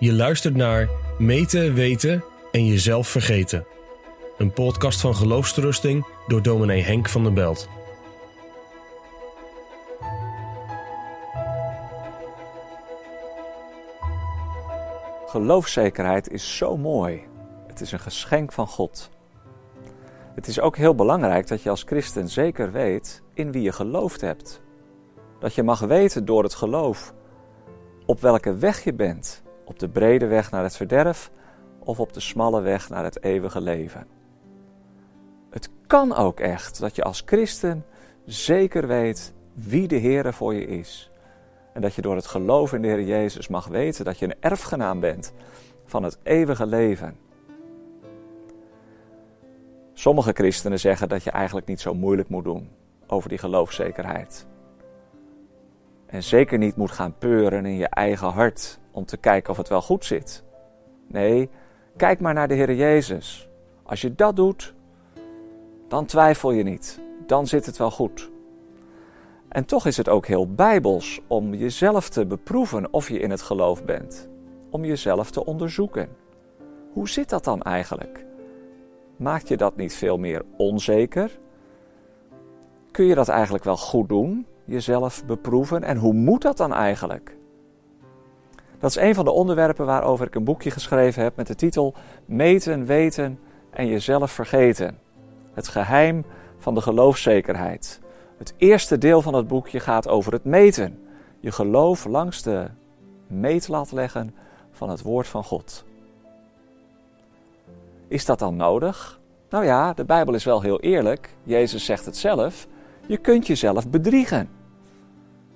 Je luistert naar Meten, Weten en Jezelf Vergeten. Een podcast van geloofsterusting door dominee Henk van der Belt. Geloofszekerheid is zo mooi. Het is een geschenk van God. Het is ook heel belangrijk dat je als christen zeker weet in wie je geloofd hebt. Dat je mag weten door het geloof op welke weg je bent. Op de brede weg naar het verderf of op de smalle weg naar het eeuwige leven. Het kan ook echt dat je als christen zeker weet wie de Heer voor je is. En dat je door het geloof in de Heer Jezus mag weten dat je een erfgenaam bent van het eeuwige leven. Sommige christenen zeggen dat je eigenlijk niet zo moeilijk moet doen over die geloofszekerheid. En zeker niet moet gaan peuren in je eigen hart om te kijken of het wel goed zit. Nee, kijk maar naar de Heer Jezus. Als je dat doet, dan twijfel je niet. Dan zit het wel goed. En toch is het ook heel bijbels om jezelf te beproeven of je in het geloof bent. Om jezelf te onderzoeken. Hoe zit dat dan eigenlijk? Maakt je dat niet veel meer onzeker? Kun je dat eigenlijk wel goed doen? Jezelf beproeven? En hoe moet dat dan eigenlijk? Dat is een van de onderwerpen waarover ik een boekje geschreven heb met de titel Meten, weten en jezelf vergeten. Het geheim van de geloofszekerheid. Het eerste deel van het boekje gaat over het meten. Je geloof langs de meetlat leggen van het woord van God. Is dat dan nodig? Nou ja, de Bijbel is wel heel eerlijk. Jezus zegt het zelf. Je kunt jezelf bedriegen.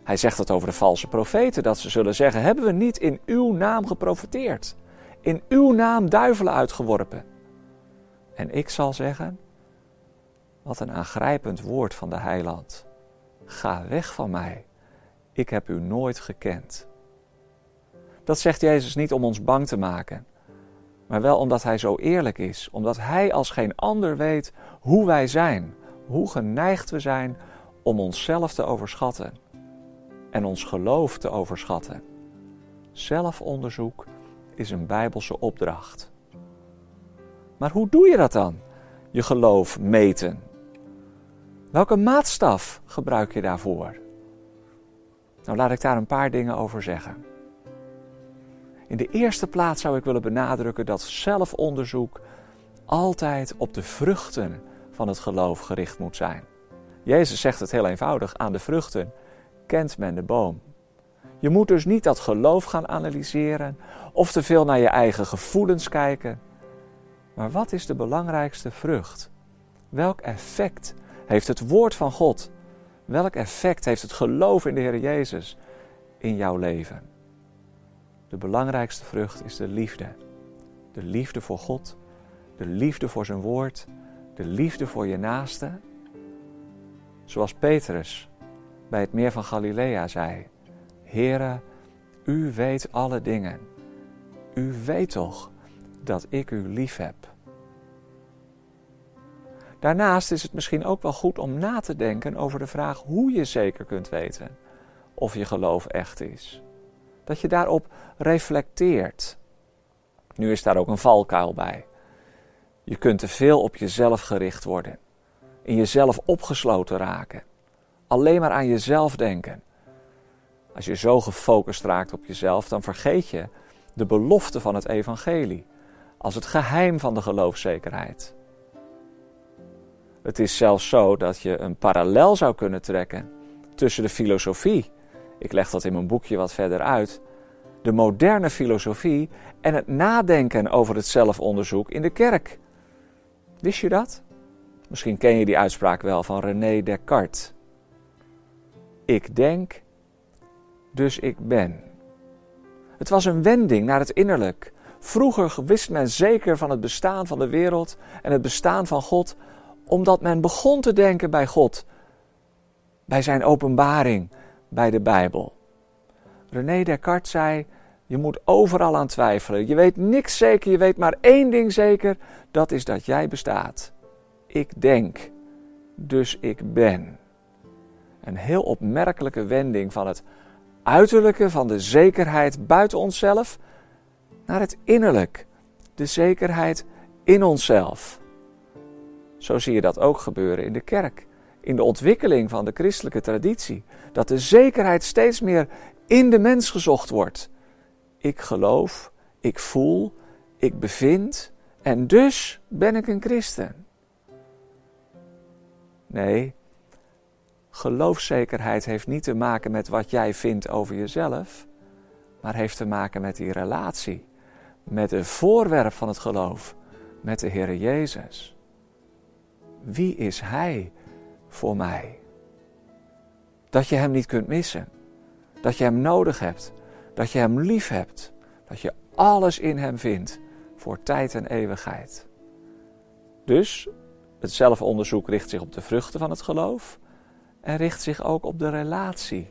Hij zegt het over de valse profeten, dat ze zullen zeggen: Hebben we niet in uw naam geprofeteerd? In uw naam duivelen uitgeworpen? En ik zal zeggen: Wat een aangrijpend woord van de heiland. Ga weg van mij, ik heb u nooit gekend. Dat zegt Jezus niet om ons bang te maken, maar wel omdat Hij zo eerlijk is, omdat Hij als geen ander weet hoe wij zijn, hoe geneigd we zijn om onszelf te overschatten en ons geloof te overschatten. Zelfonderzoek is een bijbelse opdracht. Maar hoe doe je dat dan? Je geloof meten. Welke maatstaf gebruik je daarvoor? Nou, laat ik daar een paar dingen over zeggen. In de eerste plaats zou ik willen benadrukken dat zelfonderzoek altijd op de vruchten van het geloof gericht moet zijn. Jezus zegt het heel eenvoudig: aan de vruchten kent men de boom. Je moet dus niet dat geloof gaan analyseren of te veel naar je eigen gevoelens kijken. Maar wat is de belangrijkste vrucht? Welk effect heeft het woord van God? Welk effect heeft het geloof in de Heer Jezus in jouw leven? De belangrijkste vrucht is de liefde. De liefde voor God, de liefde voor zijn woord, de liefde voor je naaste. Zoals Petrus bij het meer van Galilea zei: Heere, u weet alle dingen. U weet toch dat ik u lief heb. Daarnaast is het misschien ook wel goed om na te denken over de vraag hoe je zeker kunt weten of je geloof echt is. Dat je daarop reflecteert. Nu is daar ook een valkuil bij. Je kunt te veel op jezelf gericht worden, in jezelf opgesloten raken alleen maar aan jezelf denken. Als je zo gefocust raakt op jezelf, dan vergeet je de belofte van het evangelie als het geheim van de geloofszekerheid. Het is zelfs zo dat je een parallel zou kunnen trekken tussen de filosofie, ik leg dat in mijn boekje wat verder uit, de moderne filosofie en het nadenken over het zelfonderzoek in de kerk. Wist je dat? Misschien ken je die uitspraak wel van René Descartes. Ik denk, dus ik ben. Het was een wending naar het innerlijk. Vroeger wist men zeker van het bestaan van de wereld en het bestaan van God, omdat men begon te denken bij God, bij zijn openbaring, bij de Bijbel. René Descartes zei: Je moet overal aan twijfelen. Je weet niks zeker, je weet maar één ding zeker: dat is dat jij bestaat. Ik denk, dus ik ben een heel opmerkelijke wending van het uiterlijke, van de zekerheid buiten onszelf, naar het innerlijk, de zekerheid in onszelf. Zo zie je dat ook gebeuren in de kerk, in de ontwikkeling van de christelijke traditie, dat de zekerheid steeds meer in de mens gezocht wordt. Ik geloof, ik voel, ik bevind en dus ben ik een christen. Nee, geloofszekerheid heeft niet te maken met wat jij vindt over jezelf, maar heeft te maken met die relatie, met het voorwerp van het geloof, met de Heer Jezus. Wie is Hij voor mij? Dat je Hem niet kunt missen, dat je Hem nodig hebt, dat je Hem lief hebt, dat je alles in Hem vindt voor tijd en eeuwigheid. Dus het zelfonderzoek richt zich op de vruchten van het geloof en richt zich ook op de relatie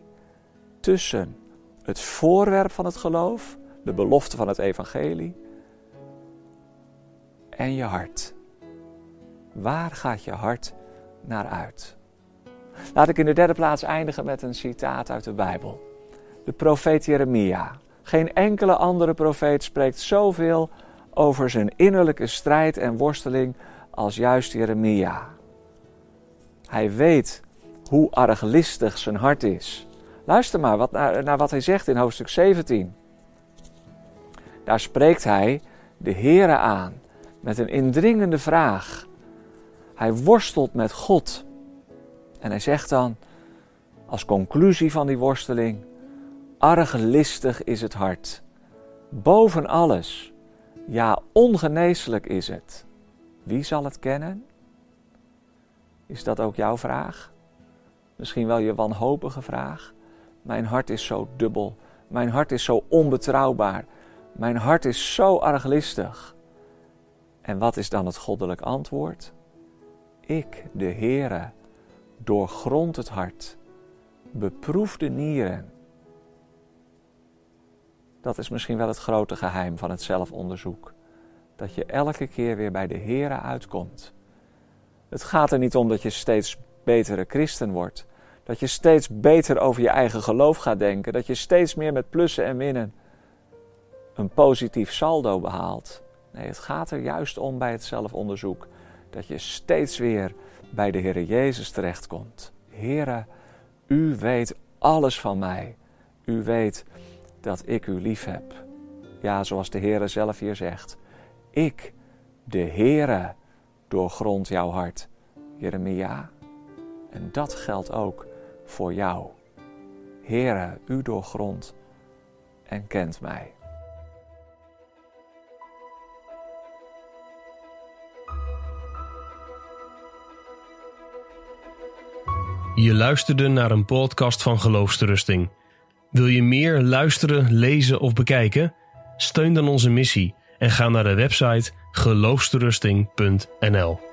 tussen het voorwerp van het geloof, de belofte van het evangelie, en je hart. Waar gaat je hart naar uit? Laat ik in de derde plaats eindigen met een citaat uit de Bijbel. De profeet Jeremia. Geen enkele andere profeet spreekt zoveel over zijn innerlijke strijd en worsteling als juist Jeremia. Hij weet hoe arglistig zijn hart is. Luister maar wat, naar, wat hij zegt in hoofdstuk 17. Daar spreekt hij de Heere aan met een indringende vraag. Hij worstelt met God. En hij zegt dan, als conclusie van die worsteling, arglistig is het hart. Boven alles, ja ongeneeslijk is het. Wie zal het kennen? Is dat ook jouw vraag? Misschien wel je wanhopige vraag. Mijn hart is zo dubbel. Mijn hart is zo onbetrouwbaar. Mijn hart is zo arglistig. En wat is dan het goddelijk antwoord? Ik, de Heere, doorgrond het hart, beproef de nieren. Dat is misschien wel het grote geheim van het zelfonderzoek. Dat je elke keer weer bij de Heere uitkomt. Het gaat er niet om dat je steeds betere christen wordt. Dat je steeds beter over je eigen geloof gaat denken. Dat je steeds meer met plussen en minnen een positief saldo behaalt. Nee, het gaat er juist om bij het zelfonderzoek. Dat je steeds weer bij de Heer Jezus terechtkomt. Heere, u weet alles van mij. U weet dat ik u lief heb. Ja, zoals de Heere zelf hier zegt. Ik, de Heere, doorgrond jouw hart. Jeremia. En dat geldt ook voor jou. Heere, u doorgrond en kent mij. Je luisterde naar een podcast van Geloofsterusting. Wil je meer luisteren, lezen of bekijken? Steun dan onze missie en ga naar de website geloofsterusting.nl.